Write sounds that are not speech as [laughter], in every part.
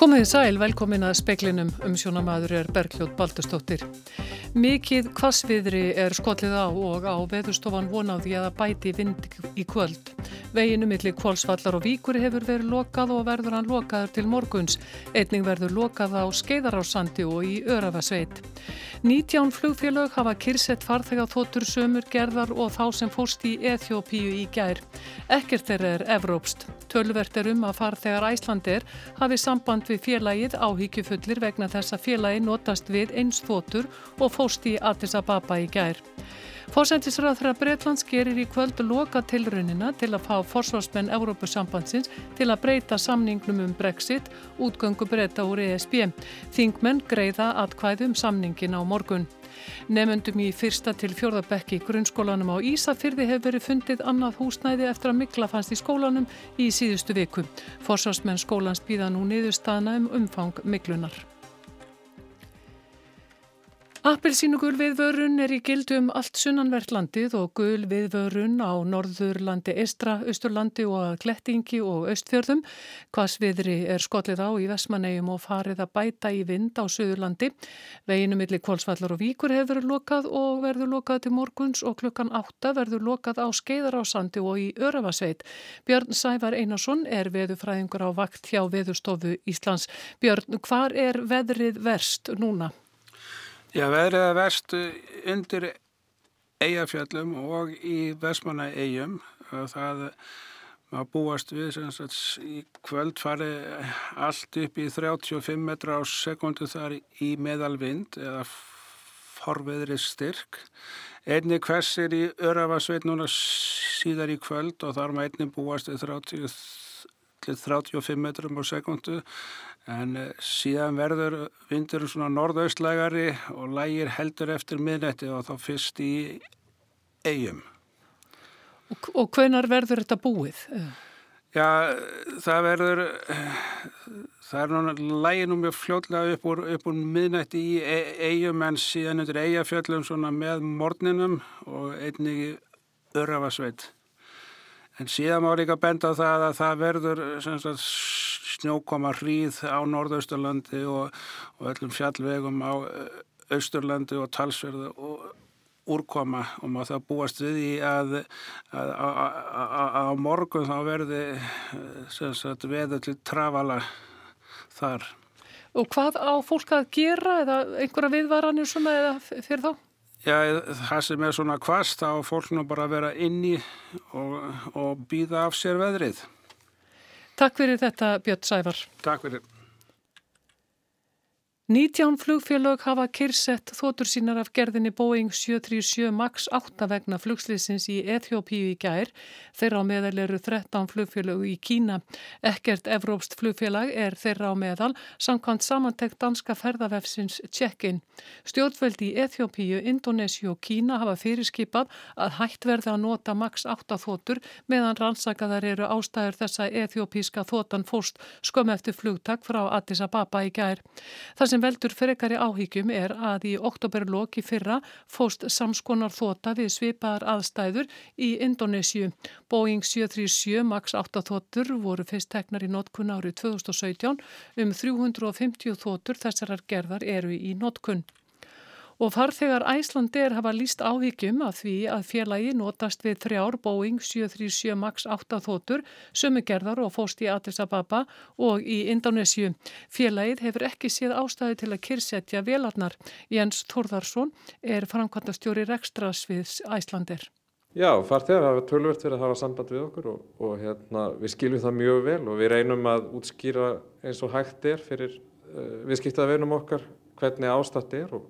Komiði sæl, velkomin að speklinum um sjónamaður er Bergljótt Baldustóttir. Mikið kvassviðri er skollið á og á veðustofan vonáði að bæti vind í kvöld. Veginu millir kvólsvallar og víkur hefur verið lokað og verður hann lokaður til morguns. Einning verður lokað á skeiðarársandi og í Örafasveit. 19 flugfélög hafa kyrsett farþega þóttur sömur gerðar og þá sem fórst í Eþjópíu í gær. Ekkert þeirra er evrópst. Tölvert er um að farþegar Æslandir hafi samband við félagið áhyggjufullir vegna þess að félagi notast við eins þóttur og fórst í Addis Ababa í gær. Fórsættisræðra Breitlands gerir í kvöld loka tilraunina til að fá forsvarsmenn Európusambandsins til að breyta samningnum um Brexit, útgöngu breyta úr ESB. Þingmenn greiða atkvæðum samningin á morgun. Nefnundum í fyrsta til fjörðabekki grunnskólanum á Ísafyrði hefur verið fundið annað húsnæði eftir að mikla fannst í skólanum í síðustu viku. Forsvarsmenn skólans býða nú niðurstaðna um umfang miklunar. Appelsínu gul viðvörun er í gildum allt sunnanvert landið og gul viðvörun á norðurlandi Estra, Östurlandi og að Glettingi og Östfjörðum. Hvasviðri er skollið á í Vesmanegjum og farið að bæta í vind á Suðurlandi. Veginu millir Kvolsvallar og Víkur hefur lokað og verður lokað til morguns og klukkan 8 verður lokað á Skeiðarásandi og í Örafasveit. Björn Sævar Einarsson er veðufræðingur á vakt hjá Veðustofu Íslands. Björn, hvar er veðrið verst núna? Já, veðrið að verst undir eigafjallum og í vestmanna eigum og það maður búast við sagt, í kvöld fari allt upp í 35 metra á sekundu þar í meðalvind eða forveðri styrk. Einni kvessir í Örafasveit núna síðar í kvöld og þar maður einni búast í 33 til 35 metrum á sekundu en eh, síðan verður vindur svona norðaustlægari og lægir heldur eftir miðnetti og þá fyrst í eigum. Og, og hvenar verður þetta búið? Eh. Já, það verður, eh, það er núna læginum mjög fljóðlega upp úr, úr miðnætti í e eigum en síðan undir eigafjöllum með morninum og einnig örafasveit. En síðan má líka benda á það að það verður sagt, snjókoma hríð á norðausturlandi og, og öllum fjallvegum á austurlandi og talsverðu og úrkoma og maður það búast við í að á morgun þá verði sagt, veður til trafala þar. Og hvað á fólk að gera eða einhverja viðvaranir svona eða fyrir þá? Já, það sem er svona kvast þá fólk nú bara að vera inni og, og býða af sér veðrið. Takk fyrir þetta Björn Sævar. Takk fyrir. 19 flugfélög hafa kyrsett þótur sínar af gerðinni Boeing 737 MAX 8 vegna flugslýsins í Eþjópíu í gær. Þeirra á meðal eru 13 flugfélög í Kína. Ekkert evrópst flugfélag er þeirra á meðal samkvæmt samantekt danska ferðavefsins Tjekkin. Stjórnveldi í Eþjópíu, Indonési og Kína hafa fyrirskipað að hætt verða að nota MAX 8 þótur meðan rannsakaðar eru ástæður þessa eþjópíska þótan fórst skömm eftir flugtak frá Addis Ababa í gær. Það sem sem veldur frekari áhyggjum er að í oktoberloki fyrra fóst samskonar þóta við svipaðar aðstæður í Indonésiu. Boeing 737 MAX 8 þóttur voru fyrst teknar í notkun árið 2017 um 350 þóttur þessarar gerðar eru í notkun. Og farþegar Æslandir hafa líst áhyggjum af því að félagi notast við þrjár Boeing 737 MAX 8 þótur, sömugerðar og fóst í Addis Ababa og í Indonésiu. Félagið hefur ekki séð ástæði til að kyrsetja velarnar. Jens Þórðarsson er framkvæmtastjóri Rekstrasviðs Æslandir. Já, farþegar hafa tölvört verið að hafa samband við okkur og, og hérna, við skiljum það mjög vel og við reynum að útskýra eins og hægt er fyrir uh, viðskiptaðveinum okkar hvernig ástætt er og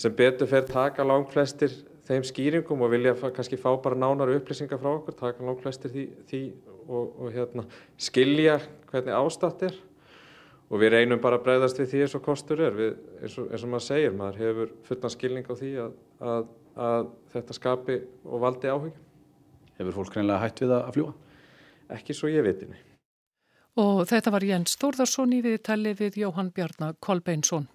sem betur fer taka langt flestir þeim skýringum og vilja kannski fá bara nánari upplýsingar frá okkur, taka langt flestir því, því og, og hérna, skilja hvernig ástatt er og við reynum bara að breyðast við því eins og kostur er, við, eins, og, eins og maður segir, maður hefur fullan skilning á því að, að, að þetta skapi og valdi áhugjum. Hefur fólk reynilega hætt við að fljúa? Ekki svo ég veitinni. Og þetta var Jens Þórðarsson í viðtali við Jóhann Bjarnar Kolbeinsson.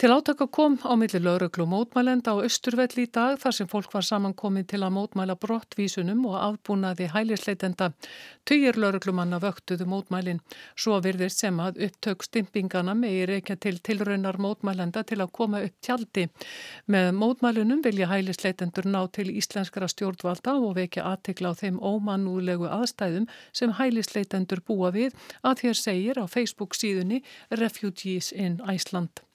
Til átaka kom á milli lauruglu mótmælenda á Östurvelli í dag þar sem fólk var samankomið til að mótmæla brottvísunum og afbúnaði hælisleitenda. Tugir lauruglumanna vöktuðu mótmælin. Svo virðist sem að upptök stimpingana meir ekki til tilraunar mótmælenda til að koma upp tjaldi. Með mótmælunum vilja hælisleitendur ná til íslenskara stjórnvalda og vekja aðtikla á þeim ómannúlegu aðstæðum sem hælisleitendur búa við að þér segir á Facebook síðunni Refugees in Iceland.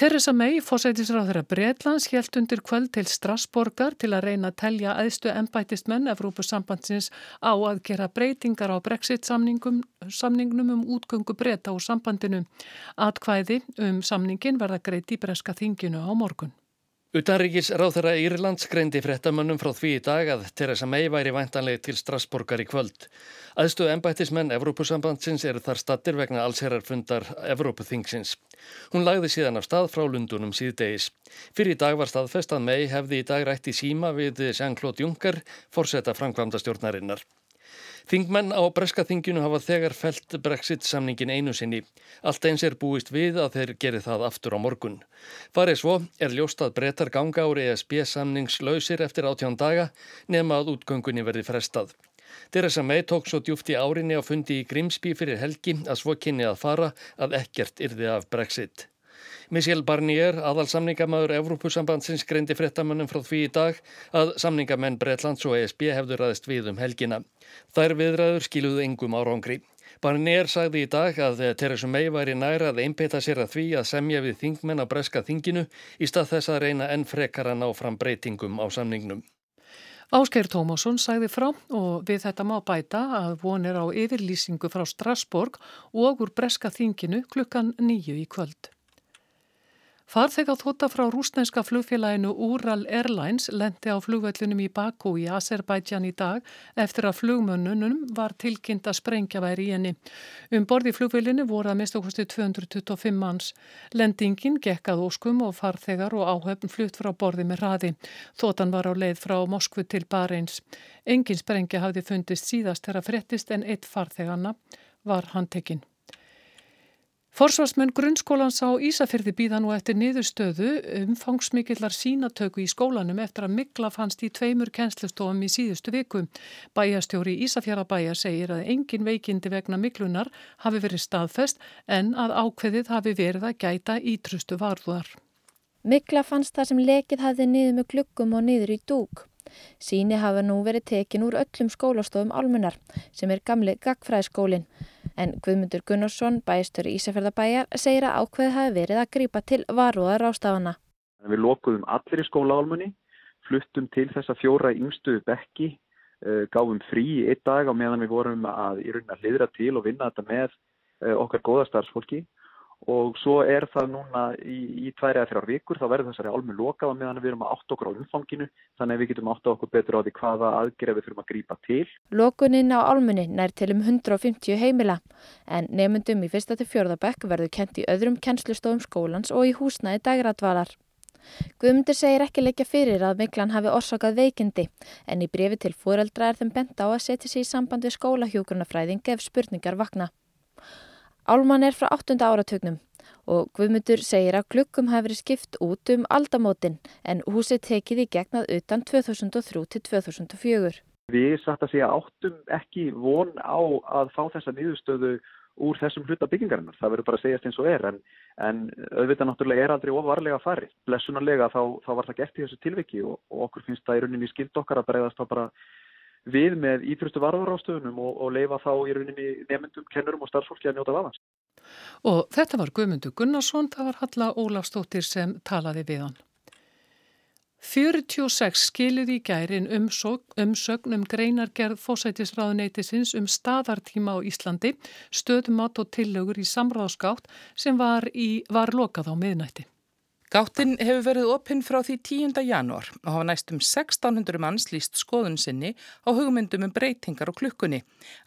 Theresa May, fósætisráður að Breitlands, helt undir kvöld til Strasborgar til að reyna að telja aðstu ennbætistmenn Evrópusambandsins á að gera breytingar á Brexit-samningnum um útgöngu breyta úr sambandinu. Atkvæði um samningin verða greit í breska þinginu á morgun. Utanríkis ráþara Írlands greindi frettamönnum frá því í dag að Theresa May væri væntanlega til Strasborgar í kvöld. Aðstu ennbættismenn Evrópusambandsins eru þar stattir vegna allsherrarfundar Evrópuþingsins. Hún lagði síðan af stað frá Lundunum síðdegis. Fyrir í dag var staðfest að May hefði í dag rætt í síma við Jean-Claude Juncker, forsetta framkvæmda stjórnarinnar. Þingmenn á breska þinginu hafa þegar felt Brexit samningin einu sinni. Allt eins er búist við að þeir geri það aftur á morgun. Farið svo er ljóst að brettar ganga úr ESB samningslausir eftir áttján daga nema að útgöngunni verði frestað. Theresa May tók svo djúft í árinni á fundi í Grimsby fyrir helgi að svo kynni að fara að ekkert yrði af Brexit. Michel Barnier, aðalsamningamæður Evrópusambandsins, greindi frettamönnum frá því í dag að samningamenn Breitlands og ESB hefðu ræðist við um helgina. Þær viðræður skiluðu engum árangri. Barnier sagði í dag að Theresa May væri næra að einbeita sér að því að semja við þingmenn á breska þinginu í stað þess að reyna enn frekar að ná fram breytingum á samningnum. Áskeir Tómasson sagði frá og við þetta má bæta að vonir á yfirlýsingu frá Strasborg og úr breska þinginu klukkan nýju í kvöld. Farþega þóta frá rúsnenska flugfélaginu Ural Airlines lendi á flugvöllunum í Baku í Azerbaijan í dag eftir að flugmönnunum var tilkynnt að sprengja væri í henni. Um borði flugvöllinu voru að mest okkusti 225 manns. Lendingin gekkað óskum og farþegar og áhöfn flutt frá borði með hraði. Þótan var á leið frá Moskvu til Bareins. Engin sprengja hafði fundist síðast þegar frettist en eitt farþegarna var handtekinn. Forsvarsmenn grunnskólans á Ísafyrði býða nú eftir niðurstöðu umfangsmikillar sínatöku í skólanum eftir að mikla fannst í tveimur kennslustofum í síðustu viku. Bæjastjóri Ísafjörðabæja segir að engin veikindi vegna miklunar hafi verið staðfest en að ákveðið hafi verið að gæta ítrustu varðuðar. Mikla fannst það sem lekið hafði niður með glukkum og niður í dúk. Síni hafa nú verið tekin úr öllum skólastofum almennar sem er gamli gagfræðskólinn en Guðmundur Gunnarsson, bæstöru Ísafjörðabæjar, segir að ákveði hafi verið að grýpa til varúðar ástafana. Við lokuðum allir í skólaálmunni, fluttum til þessa fjóra yngstu bekki, eh, gáfum frí í einn dag á meðan við vorum að að hlýðra til og vinna þetta með eh, okkar góða starfsfólki og svo er það núna í, í tværi að þrjár vikur þá verður þessari álmu lokað á meðan við erum að átta okkur á umfanginu þannig að við getum átta okkur betur á því hvaða aðgerð við þurfum að grípa til. Lokunin á álmunni nær til um 150 heimila en nefnundum í fyrsta til fjörðabekk verður kent í öðrum kennslustofum skólans og í húsnaði dagratvalar. Guðmundur segir ekki leikja fyrir að miklan hafi orsakað veikindi en í brefi til fóreldra er þeim bent á að setja sér í samband við skólahjókunafræðing ef spurningar vakna. Álman er frá 8. áratugnum og Guðmundur segir að glukkum hafi verið skipt út um aldamótin en húsið tekið í gegnað utan 2003 til 2004. Við satt að segja áttum ekki von á að fá þessa nýðustöðu úr þessum hluta byggingarinnar. Það verður bara að segjast eins og er en, en auðvitað náttúrulega er aldrei ofarlega að fari. Blessunarlega þá, þá var það gert í þessu tilviki og, og okkur finnst það í rauninni skild okkar að bregðast þá bara við með íþrustu varðarástöðunum og, og leifa þá í rauninni nefndum, kennurum og starfsfólki að njóta vafans. Og þetta var Guðmundur Gunnarsson, það var Halla Ólafstóttir sem talaði við hann. 46 skiluði í gærin umsögn um greinargerð fósætisráðuneytisins um staðartíma á Íslandi, stöðumat og tillögur í samráðskátt sem var, í, var lokað á miðnætti. Gáttin hefur verið opinn frá því 10. janúar og hafa næstum 1600 manns líst skoðun sinni á hugmyndum um breytingar og klukkunni.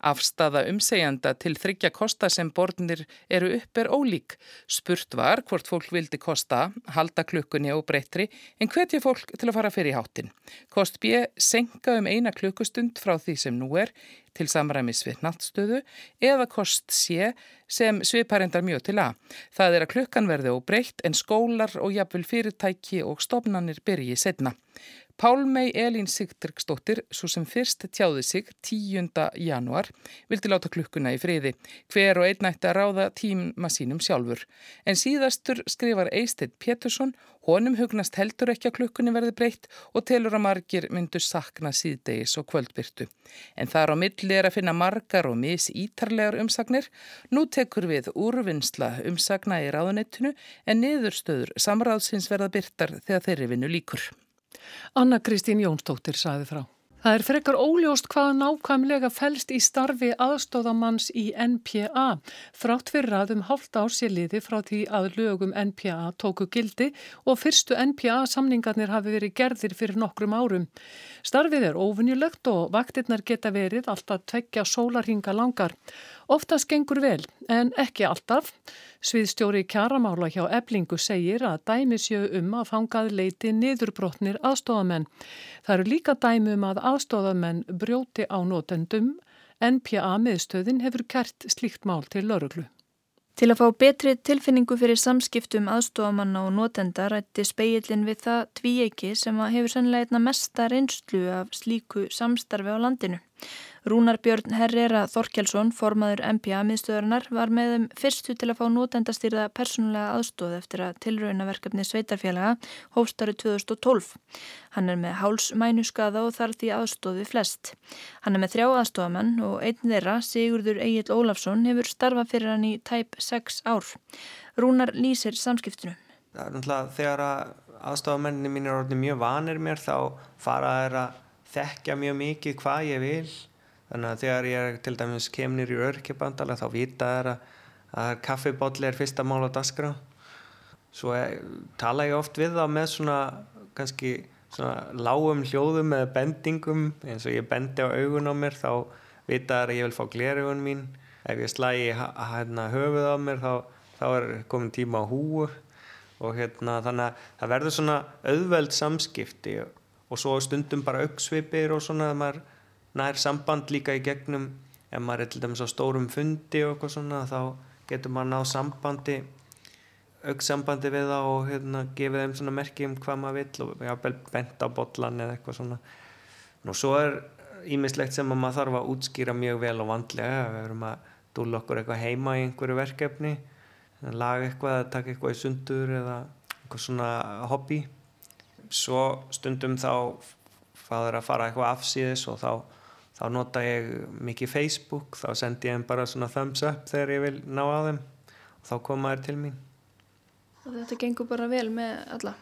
Afstafa umsegjanda til þryggja kosta sem borðnir eru upp er ólík. Spurt var hvort fólk vildi kosta, halda klukkunni og breytri en hvetja fólk til að fara fyrir háttin. Kost B senka um eina klukkustund frá því sem nú er til samræmis við nattstöðu eða kost sé sem sviparendar mjög til að. Það er að klukkan verði óbreytt en skólar og jafnvel fyrirtæki og stofnanir byrji setna. Pálmei Elín Sigtryggsdóttir, svo sem fyrst tjáði sig 10. januar, vildi láta klukkuna í friði. Hver og einn ætti að ráða tíma sínum sjálfur. En síðastur skrifar Eistedd Pétursson, honum hugnast heldur ekki að klukkunni verði breytt og telur að margir myndu sakna síðdegis og kvöldbyrtu. En þar á milli er að finna margar og misítarlegar umsagnir. Nú tekur við úrvinnsla umsagna í ráðunettinu en niðurstöður samráðsins verða byrtar þegar þeirri vinnu líkur. Anna Kristín Jónsdóttir saði frá. Það er frekar óljóst hvaða nákvæmlega fælst í starfi aðstóðamanns í NPA. Þrátt fyrir að um hálft ár sé liði frá því að lögum NPA tóku gildi og fyrstu NPA samningarnir hafi verið gerðir fyrir nokkrum árum. Starfið er ofunjulegt og vaktirnar geta verið alltaf tveggja sólarhinga langar. Oftast gengur vel, en ekki alltaf. Sviðstjóri kjaramála hjá eblingu segir að dæmi séu um að fangað leiti niðurbrotnir aðstofamenn. Það eru líka dæmi um að aðstofamenn brjóti á nótendum, NPA miðstöðin hefur kert slíkt mál til lauruglu. Til að fá betri tilfinningu fyrir samskiptum aðstofamanna og notenda rætti speilin við það tvíeiki sem hefur sannlega einna mesta reynslu af slíku samstarfi á landinu. Rúnar Björn Herrera Þorkjálsson, formaður MPA-miðstöðurnar, var með þeim fyrstu til að fá nótendastýrða persónulega aðstóð eftir að tilraunaverkefni Sveitarfélaga hófstari 2012. Hann er með hálsmænuskaða og þarf því aðstóði flest. Hann er með þrjá aðstofamenn og einn þeirra, Sigurður Egil Ólafsson, hefur starfað fyrir hann í tæp 6 ár. Rúnar lýsir samskiptinu. Það er náttúrulega þegar aðstofamenninni mín er orðin mjög vanir mér þá fara þeir að þekkja mjög mikið hvað ég vil þannig að þegar ég til dæmis kemnir í örkjabandala þá vita þær að, að kaffibotli er fyrsta mál á dasgra svo er, tala ég oft við þá með svona kannski svona lágum hljóðum eða bendingum. Eins og ég bendi á augun á mér þá vita þær að ég vil fá glerugun mín. Ef ég slægi hérna, höfuð á mér þá, þá er komin tíma á húu og hérna þannig að það verður svona auðveld samskipti og svo stundum bara auksvipir og svona að maður nær samband líka í gegnum ef maður er til dæmis á stórum fundi og eitthvað svona þá getur maður náð sambandi auksambandi við það og hérna gefið þeim svona merki um hvað maður vill og já, bent á botlan eða eitthvað svona. Og svo er ímislegt sem maður þarf að útskýra mjög vel og vandlega. Við verum að dúla okkur eitthvað heima í einhverju verkefni laga eitthvað eða taka eitthvað í sundur eða eitthvað svona hobby. Svo stundum þá fáður að fara eitthvað afsíðis og þá þá nota ég mikið Facebook þá sendi ég þeim bara svona thumbs up þegar ég vil ná á þeim og þá koma þær til mín. Og þetta gengur bara vel með alla?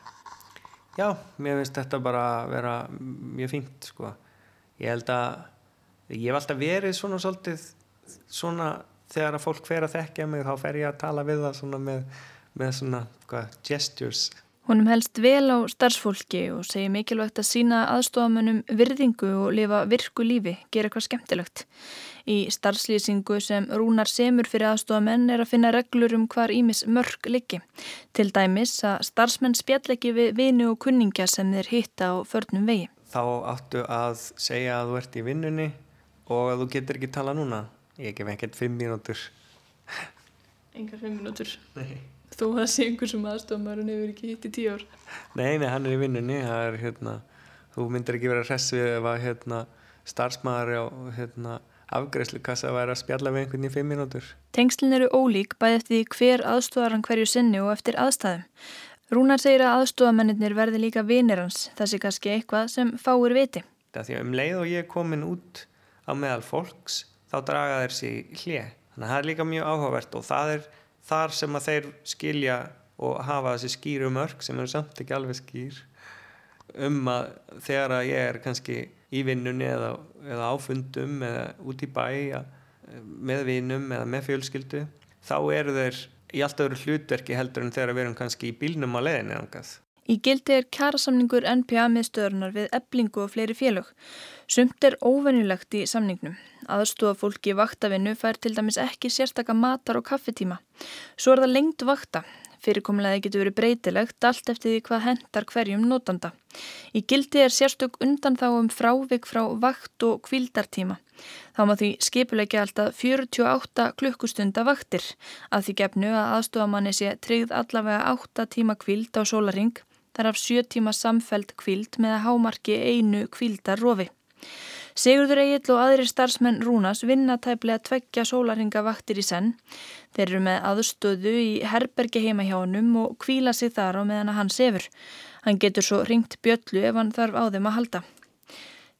Já, mér finnst þetta bara vera mjög fínt sko. Ég held að ég hef alltaf verið svona svolítið svona þegar að fólk fer að þekkja mig þá fer ég að tala við það svona með, með svona hvað, gestures Honum helst vel á starfsfólki og segir mikilvægt að sína aðstofamönnum virðingu og lifa virku lífi, gera eitthvað skemmtilegt. Í starfslýsingu sem rúnar semur fyrir aðstofamenn er að finna reglur um hvar ímis mörg liggi. Til dæmis að starfsmenn spjall ekki við vinu og kunningja sem þeir hitta á förnum vegi. Þá áttu að segja að þú ert í vinnunni og að þú getur ekki tala núna. Ég gef ekkert fimm mínútur. Engar fimm mínútur? Nei þó að það sé einhver sem aðstofamæður og nefnir ekki hitt í tíu ár. Nei, nei, hann er í vinnunni er, hérna, þú myndir ekki vera hress við ef að hérna, starfsmæður á hérna, afgræslukassa væri að spjalla við einhvern í fimm mínútur. Tengslinn eru ólík bæði eftir hver aðstofar hann hverju sinni og eftir aðstæðum. Rúnar segir að aðstofamennir verði líka vinir hans. Það sé kannski eitthvað sem fáir viti. Það því að um leið og ég er komin út á meðal fólks þá draga þeir sér hlið þannig að það er líka mjög áhugavert og það er þar sem að þeir skilja og hafa þessi skýru mörg sem eru samt ekki alveg skýr um að þegar að ég er kannski í vinnunni eða, eða áfundum eða út í bæ með vinnum eða með fjölskyldu þá eru þeir í allt öðru hlutverki heldur en þegar við erum kannski í bílnum á leðinni angað. Í gildi er kærasamningur NPA miðstöðurnar við eblingu og fleiri félög. Sumt er óvenjulegt í samningnum. Aðstofa fólki vaktavinnu fær til dæmis ekki sérstaka matar og kaffetíma. Svo er það lengt vakta. Fyrirkomlega getur verið breytilegt allt eftir því hvað hendar hverjum notanda. Í gildi er sérstök undan þá um frávik frá vakt og kvildartíma. Þá má því skipulegja alltaf 48 klukkustunda vaktir að því gefnu að aðstofamanni sé tryggð allavega 8 tíma kvild á sólaring þar af 7 tíma samfelt kvild með að hámarki einu kvildarrofi. Sigurður Egil og aðri starfsmenn Rúnas vinna tæplega tveggja sólaringa vaktir í senn. Þeir eru með aðstöðu í herbergi heima hjá honum og kvíla sig þar á meðan að hann sefur. Hann getur svo ringt bjöllu ef hann þarf á þeim að halda.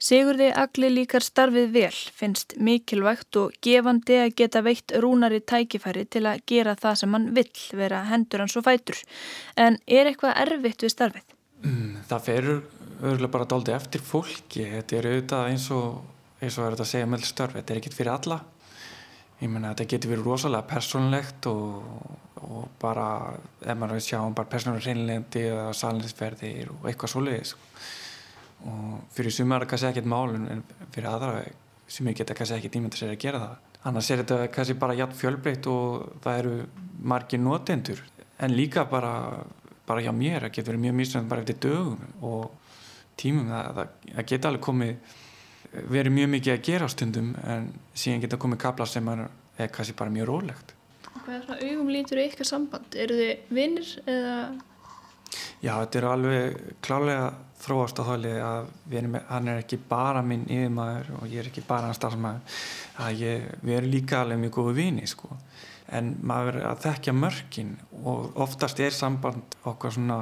Sigurði Agli líkar starfið vel, finnst mikilvægt og gefandi að geta veitt rúnari tækifæri til að gera það sem hann vill vera hendur hans og fætur. En er eitthvað erfitt við starfið? Mm, það ferur örgulega bara doldi eftir fólki. Þetta er auðvitað eins og, eins og er þetta að segja með störf. Þetta er ekkit fyrir alla. Ég menna þetta getur verið rosalega persónlegt og, og bara, ef maður vil sjá um bara persónulega reynlendi eða salinsferðir og eitthvað svoleiðis. Og fyrir sumar er það kannski ekkert mál en fyrir aðra sumir geta kannski ekkert ímynda sér að gera það annars er þetta kannski bara jætt fjölbreytt og það eru margir notendur en líka bara, bara hjá mér það getur verið mjög mísnönd bara eftir dögum og tímum það, það, geta alveg komið verið mjög mikið að gera á stundum en síðan geta komið kapla sem er, er kannski bara mjög rólegt Hvað er svona augum lítur í eitthvað samband? Eru þið vinnir eða? Já, þetta er alveg klálega þróast á þáli að erum, hann er ekki bara minn yfirmæður og ég er ekki bara hans starfsmæður að ég, við erum líka alveg mjög góðu vini sko. en maður er að þekkja mörkin og oftast er samband okkar svona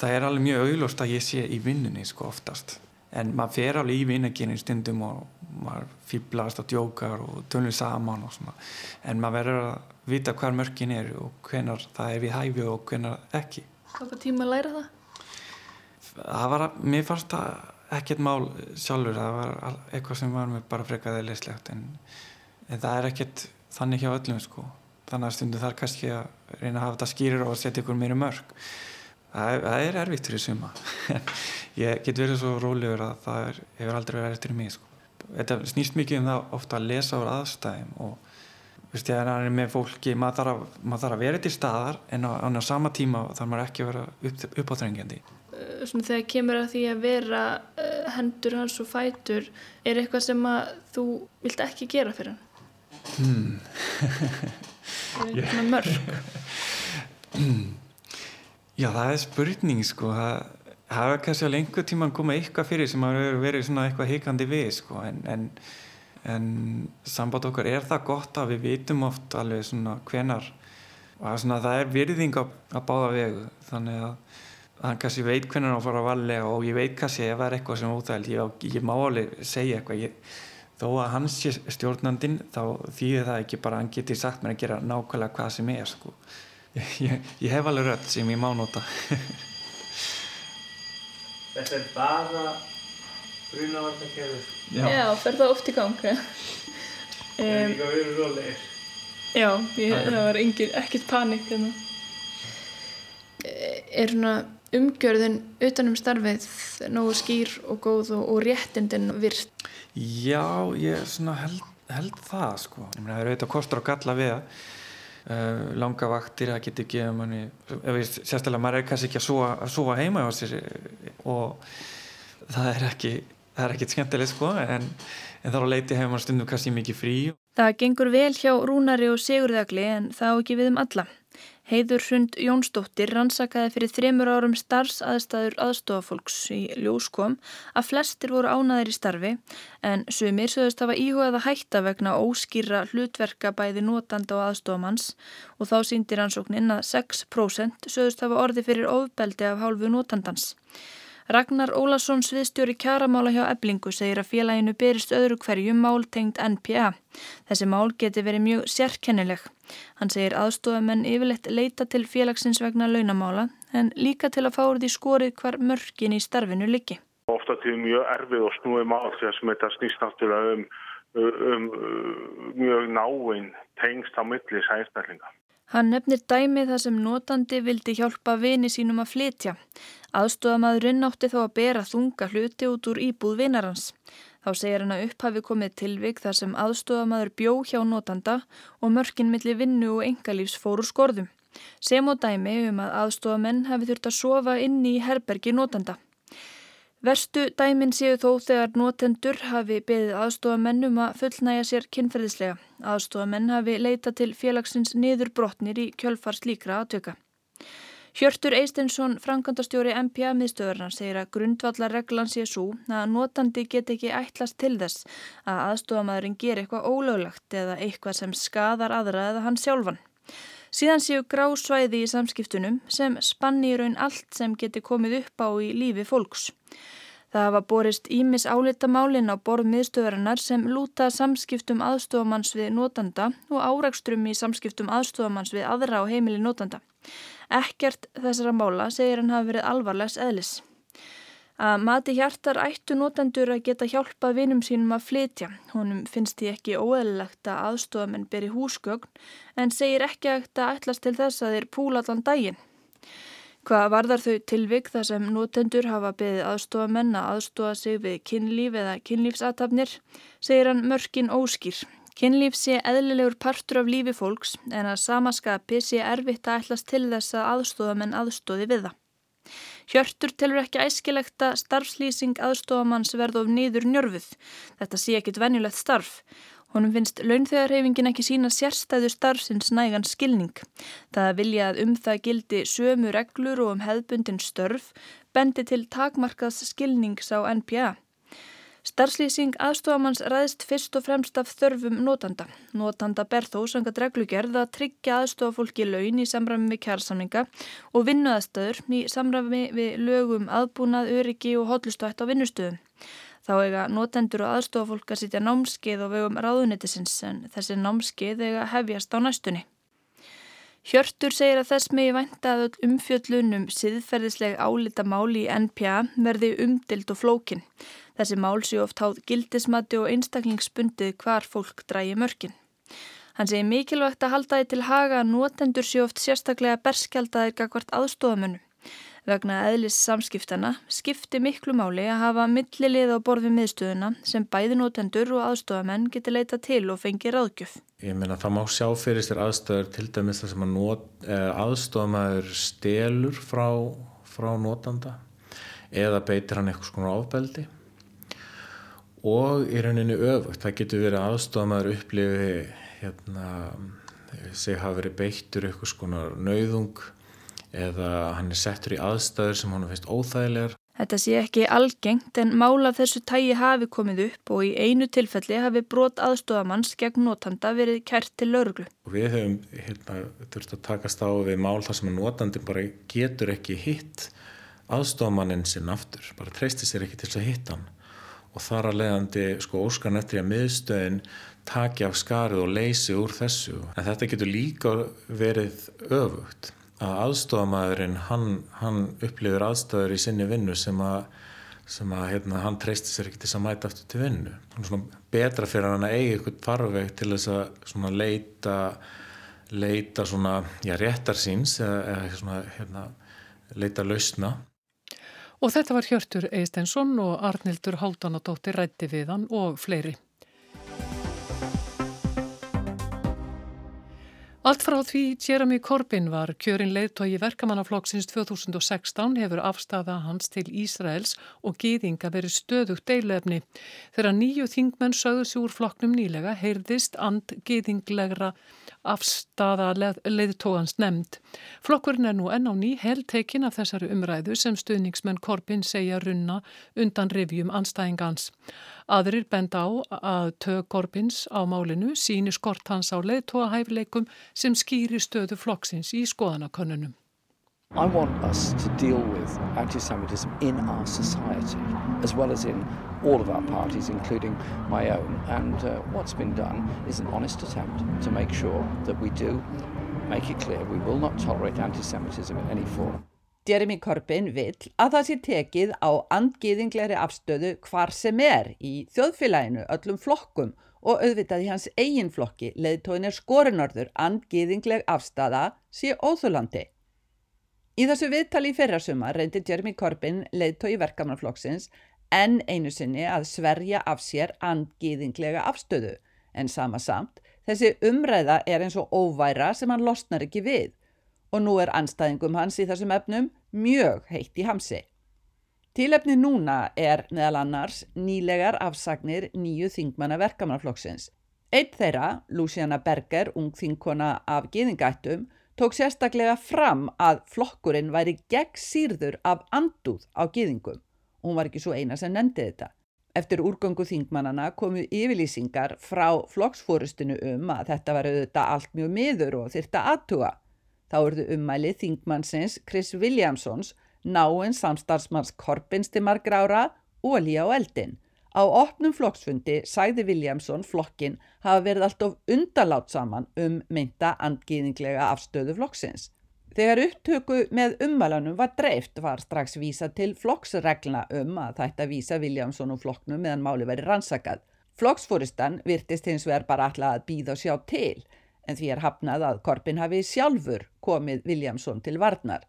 það er alveg mjög auglust að ég sé í vinnunni sko oftast. En maður fer alveg í vinnaginn í stundum og maður fýblast og djókar og tölur saman og svona. En maður verður að vita hver mörkin er og hvenar það er við hæfi og hvenar ekki. Hvað tíma að læra það? það var, mér fannst það ekkert mál sjálfur, það var eitthvað sem var mér bara frekaðið leislegt en, en það er ekkert þannig hjá öllum sko, þannig að stundum þar kannski að reyna að hafa þetta skýrir og að setja ykkur mér í mörg það, það er erfitt fyrir suma. [laughs] Ég get verið svo rólegur að það er, hefur aldrei verið eftir mig sko. þetta snýst mikið um það ofta að lesa úr aðstæðum og Vist, ég er með fólki, maður þarf, að, maður þarf að vera til staðar en á, á sama tíma þarf maður ekki að vera upp, uppátrengjandi Eh, svona þegar kemur að því að vera uh, hendur hans og fætur er eitthvað sem að þú vilt ekki gera fyrir hann? Hmm. er eitthvað mörg Já það er spurning sko. Það, það er kannski alveg einhver tíma að koma eitthvað fyrir sem að vera svona eitthvað heikandi við sko. En, en, en samband okkar er það gott að við vitum oft alveg svona hvenar og svona, það er virðing að, að báða vegu. Þannig að hann kannski veit hvernig hann fór að valega og ég veit kannski ef það er eitthvað sem óþægild ég, ég má alveg segja eitthvað. Ég, þó að hans sé stjórnandin þá þýðir það ekki bara að hann geti sagt mér að gera nákvæmlega hvað sem er sko. Ég, ég hef alveg rödd sem ég má nota Þetta er bara brunavartakerfið Já, Já fer það oft í gang Það er líka verið rólegir Já, ég, það var ekkert panik hérna. Er svona umgjörðin utanum starfið nógu skýr og góð og, og réttindin virt? Já, ég held, held það sko. Það er auðvitað kostur og galla við að uh, langa vaktir að geta ekki manni, sérstaklega maður er kannski ekki að súa, að súa heima á sér og það er ekki það er ekkert skemmtileg sko en, en þá leiti hefur maður stundum kannski mikið frí Það gengur vel hjá Rúnari og Sigurðagli en það ekki við um alla Heiður Hrund Jónsdóttir rannsakaði fyrir þremur árum starfsaðstæður aðstofafólks í ljóskom að flestir voru ánaðir í starfi en sumir sögðust hafa íhugað að hætta vegna óskýra hlutverka bæði notanda og aðstofamanns og þá síndir rannsóknin að 6% sögðust hafa orði fyrir ofbeldi af hálfu notandans. Ragnar Ólason sviðstjóri kjaramála hjá Eblingu segir að félaginu berist öðru hverju mál tengd NPA. Þessi mál geti verið mjög sérkennileg. Hann segir aðstofamenn yfirleitt leita til félagsins vegna launamála en líka til að fá úr því skorið hvar mörgin í starfinu liggi. Ofta til mjög erfið og snúið mál þegar sem þetta snýst náttúrulega um, um, um mjög náinn tengst á milli sænsnælinga. Hann nefnir dæmi þar sem notandi vildi hjálpa vini sínum að flytja. Aðstofamaðurinn átti þá að bera þunga hluti út úr íbúð vinarans. Þá segir hann að upphafi komið tilvik þar sem aðstofamaður bjó hjá notanda og mörkin millir vinnu og engalífs fóru skorðum. sem og dæmi um að aðstofamenn hafi þurft að sofa inn í herbergi notanda. Verstu dæmin séu þó þegar notendur hafi beðið aðstofamennum að fullnæja sér kynferðislega. Aðstofamenn hafi leita til félagsins niður brotnir í kjölfars líkra aðtöka. Hjörtur Eistensson, frangandastjóri MPA miðstöðurna, segir að grundvallarreglan sé svo að notandi get ekki ætlast til þess að aðstofamæðurinn ger eitthvað ólöglagt eða eitthvað sem skadar aðra eða hann sjálfan. Síðan séu grá svæði í samskiptunum sem spanni í raun allt sem geti komið upp á í lífi fólks. Það hafa borist ímis álitamálin á borð miðstöðurinnar sem lúta samskiptum aðstofamanns við notanda og árakstrum í samskiptum aðstofamanns við aðra á heimili notanda. Ekkert þessara mála segir hann hafi verið alvarlegs eðlis. Að mati hjartar ættu notendur að geta hjálpað vinum sínum að flytja. Honum finnst því ekki óeðlilegt að aðstofamenn beri húsgögn en segir ekki að þetta ætlast til þess að þeir púla allan daginn. Hvað varðar þau tilvik þar sem notendur hafa beðið aðstofamenn að aðstofa sig við kynlíf eða kynlífsatafnir, segir hann mörkin óskýr. Kynlíf sé eðlilegur partur af lífi fólks en að samaskapi sé erfitt að ætlas til þess að aðstofamenn aðstóði við það. Hjörtur telur ekki æskilegt að starfslýsing aðstofamanns verð of niður njörfuð. Þetta sé ekkit venjulegt starf. Honum finnst launþegarhefingin ekki sína sérstæðu starfsins nægan skilning. Það vilja að um það gildi sömu reglur og um hefðbundin störf bendi til takmarkaðs skilnings á NPA. Starfslýsing aðstofamanns ræðist fyrst og fremst af þörfum notanda. Notanda ber þó sangat reglugerð að tryggja aðstofafólki laun í samræmi við kjærsamninga og vinnuðastöður í samræmi við lögum aðbúnað, öryggi og hotlustuætt á vinnustöðum. Þá eiga notendur og aðstofafólk að sitja námskeið og vegum ráðunitisins en þessi námskeið eiga hefjast á næstunni. Hjörtur segir að þess megi vænta að umfjöllunum siðferðisleg álita máli í NPA verði umdild og flókin. Þessi mál sé oft háð gildismati og einstaklingsbundið hvar fólk drægi mörkin. Hann segir mikilvægt að halda því til haga að notendur sé oft sérstaklega berskjaldaðir gagvart aðstofamönnum. Vegna eðlis samskiptana skipti miklu máli að hafa millilið á borðum miðstöðuna sem bæði notendur og aðstofamenn geti leita til og fengi ráðgjöf. Ég meina það má sjá fyrir sér aðstöður til dæmis það sem að eh, aðstofamæður stelur frá, frá notanda eða beitir hann eitthvað svona áfbeldi og í rauninni öfugt. Það getur verið aðstofamæður upplifi hérna, sig hafa verið beittur eitthvað svona nauðung eða hann er settur í aðstæður sem hann finnst óþægilegar. Þetta sé ekki algengt en mála þessu tægi hafi komið upp og í einu tilfelli hafi brot aðstofamanns gegn notanda verið kært til lauruglu. Við hefum hérna, þurft að takast á við mál þar sem notandi bara getur ekki hitt aðstofamannin sinn aftur, bara treystir sér ekki til að hitta hann og þar að leiðandi sko óskan eftir að miðstöðin taki af skarið og leysi úr þessu. En þetta getur líka verið öfugt að aðstofamæðurinn hann, hann upplifir aðstæður í sinni vinnu sem að, sem að hérna, hann treysti sér ekki til að mæta aftur til vinnu. Svona betra fyrir hann að eiga eitthvað farveg til þess að leita, leita svona, já, réttar síns eða, eða svona, hérna, leita lausna. Og þetta var Hjörtur Eistensson og Arnildur Háldanadóttir rætti við hann og fleiri. Allt frá því Jeremy Corbyn var kjörin leiðtói verkamannaflokksins 2016 hefur afstafa hans til Ísraels og gýðinga verið stöðugt deilefni. Þegar nýju þingmenn sögðu sér úr flokknum nýlega heyrðist and gýðinglegra afstafa leið, leiðtóans nefnd. Flokkurinn er nú enn á ný heltekin af þessari umræðu sem stuðningsmenn Korbin segja runna undan revjum anstæðingans. Aðrir benda á að tög Korbins á málinu síni skort hans á leiðtóahæfleikum sem skýri stöðu flokksins í skoðanakönnunum. I want us to deal with anti-Semitism in our society as well as in all of our parties, including my own. And uh, what's been done is an honest attempt to make sure that we do make it clear we will not tolerate anti-Semitism in any form. Jeremy Corbyn vill að það sé tekið á andgiðingleri afstöðu hvar sem er í þjóðfélaginu, öllum flokkum og auðvitað í hans eigin flokki leðtóin er skorinörður andgiðingleg afstada sé óþúlandi. Í þessu viðtali í fyrrasuma reyndi Jeremy Corbyn, leiðtói verkamannaflokksins, enn einu sinni að sverja af sér andgiðinglega afstöðu, en sama samt, þessi umræða er eins og óværa sem hann losnar ekki við og nú er anstæðingum hans í þessum efnum mjög heitt í hamsi. Tílefni núna er meðal annars nýlegar afsagnir nýju þingmanna verkamannaflokksins. Eitt þeirra, Luciana Berger, ung þingkona af geðingættum, tók sérstaklega fram að flokkurinn væri gegn sírður af andúð á geðingum. Hún var ekki svo eina sem nefndi þetta. Eftir úrgöngu þingmannana komu yfirlýsingar frá flokksfórustinu um að þetta var auðvitað allt mjög miður og þyrta aðtuga. Þá urðu ummæli þingmannsins Chris Williamsons, náinn samstarfsmanns Korbins til margra ára, og eldin. Á opnum flokksfundi sæði Williamson flokkin hafa verið allt of undalátt saman um mynda andgýðinglega afstöðu flokksins. Þegar upptöku með ummælanum var dreift var strax vísa til flokksregluna um að þetta vísa Viljámsson og flokknum meðan máli veri rannsakað. Flokksfóristan virtist hins vegar bara alltaf að býða og sjá til en því er hafnað að Korpin hafi sjálfur komið Viljámsson til varnar.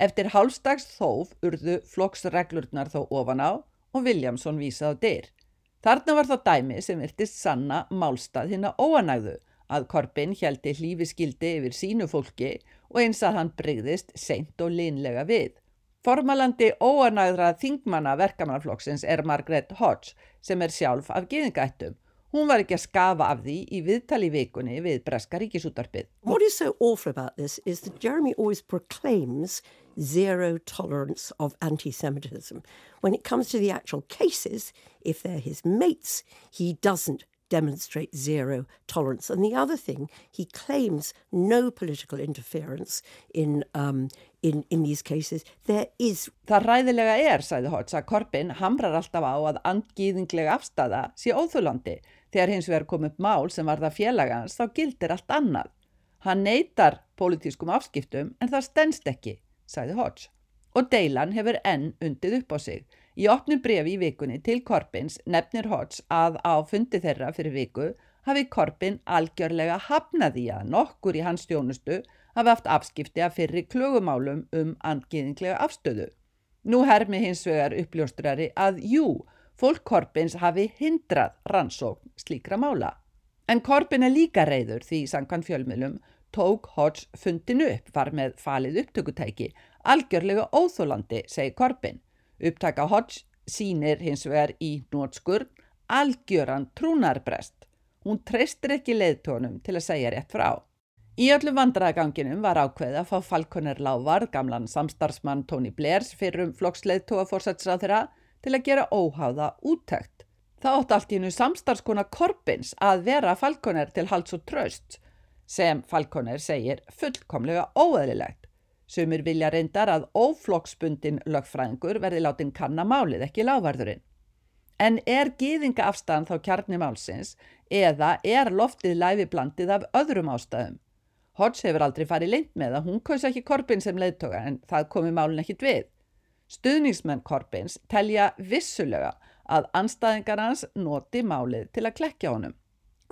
Eftir hálfstags þóf urðu flokksreglurnar þó ofan á og Viljámsson vísað á dyr. Þarna var þá dæmi sem virtist sanna málstað hinn að óanægðu að Korbin heldi hlífiskildi yfir sínu fólki og eins að hann breyðist seint og linlega við. Formalandi óanæðra þingmanna verkamannaflokksins er Margaret Hodge sem er sjálf af geðingættum. Hún var ekki að skafa af því í viðtali vikunni við Breska ríkisútarpið. What is so awful about this is that Jeremy always proclaims zero tolerance of anti-Semitism. When it comes to the actual cases, if they're his mates, he doesn't demonstrate zero tolerance. And the other thing, he claims no political interference in, um, in, in these cases. There is... Það ræðilega er, sæði Hodge, að Korbin hamrar alltaf á að andgýðinglega afstafa sé óþúlandi. Þegar hins vegar kom upp mál sem var það félagans, þá gildir allt annað. Hann neytar pólitískum afskiptum en það stennst ekki, sæði Hodge. Og deilan hefur enn undið upp á sig. Í opnu brefi í vikunni til Korbins nefnir Hodge að á fundi þeirra fyrir viku hafi Korbin algjörlega hafnaði að nokkur í hans stjónustu hafi haft afskipti að fyrri klögumálum um andgiðinglega afstöðu. Nú hermi hins vegar uppljóstrari að jú, fólk Korbins hafi hindrað rannsókn slíkra mála. En Korbin er líka reyður því sangan fjölmjölum tók Hodge fundinu upp var með falið upptökutæki, algjörlega óþólandi, segi Korbin. Upptaka Hodge sínir hins vegar í nótskurn algjöran trúnarbrest. Hún treystir ekki leiðtónum til að segja rétt frá. Í öllu vandraganginum var ákveð að fá Falconer Lávar, gamlan samstarfsmann Tony Blairs fyrir um flokksleiðtóa fórsætsrað þeirra til að gera óháða úttækt. Það ótt allt í hennu samstarfskona Korbins að vera Falconer til hals og tröst sem Falconer segir fullkomlega óeðlilegt. Sumir vilja reyndar að óflokksbundin lögfræðingur verði látin kannamálið ekki lávarðurinn. En er gýðinga afstæðan þá kjarni málsins eða er loftið læfi blandið af öðrum ástæðum? Hodge hefur aldrei farið leint með að hún kausa ekki Korbin sem leiðtoga en það komi málun ekkit við. Stuðningsmenn Korbins telja vissulega að anstæðingar hans noti málið til að klekja honum.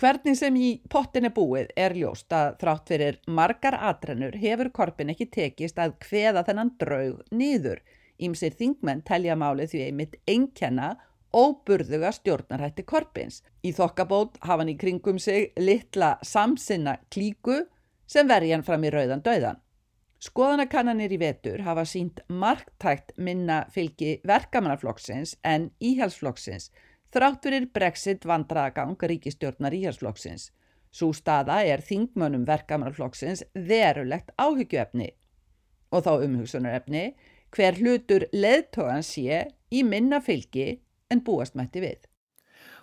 Hvernig sem í pottin er búið er ljóst að þrátt fyrir margar atrennur hefur korpin ekki tekist að hveða þennan draug nýður. Ímsir þingmenn telja málið því einmitt einkenna óburðuga stjórnarhætti korpins. Í þokkabót hafa hann í kringum sig litla samsinna klíku sem verði hann fram í rauðan döðan. Skoðanakannanir í vetur hafa sínt marktækt minna fylgi verkamannaflokksins en íhalsflokksins þrátt fyrir brexit vandragang ríkistjórnar íhjálpsflokksins. Sú staða er þingmönum verkamannflokksins verulegt áhyggjuefni og þá umhugsunarefni hver hlutur leðtogan sé í minna fylgi en búast mætti við.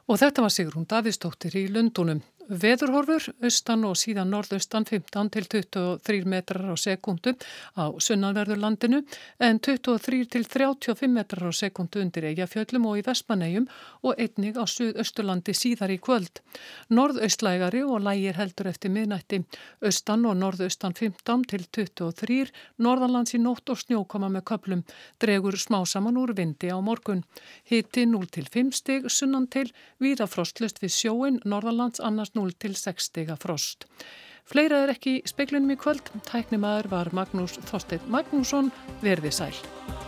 Og þetta var Sigrún Davíðstóttir í Lundunum. Veðurhorfur, austan og síðan norðaustan 15 til 23 metrar á sekundu á sunnanverðurlandinu en 23 til 35 metrar á sekundu undir eigafjöllum og í Vestmannegjum og einnig á suðausturlandi síðar í kvöld. Norðaustlægari og lægir heldur eftir miðnætti, austan og norðaustan 15 til 23, norðalands í nótt og snjókoma með köplum, dregur smá saman úr vindi á morgun. Hitti 0 til 5 stig, sunnan til, viða frostlust við sjóin, norðalands annars 0 til 6 stiga frost. Fleira er ekki í speiklunum í kvöld. Tæknimaður var Magnús Þorstein Magnússon. Verði sæl.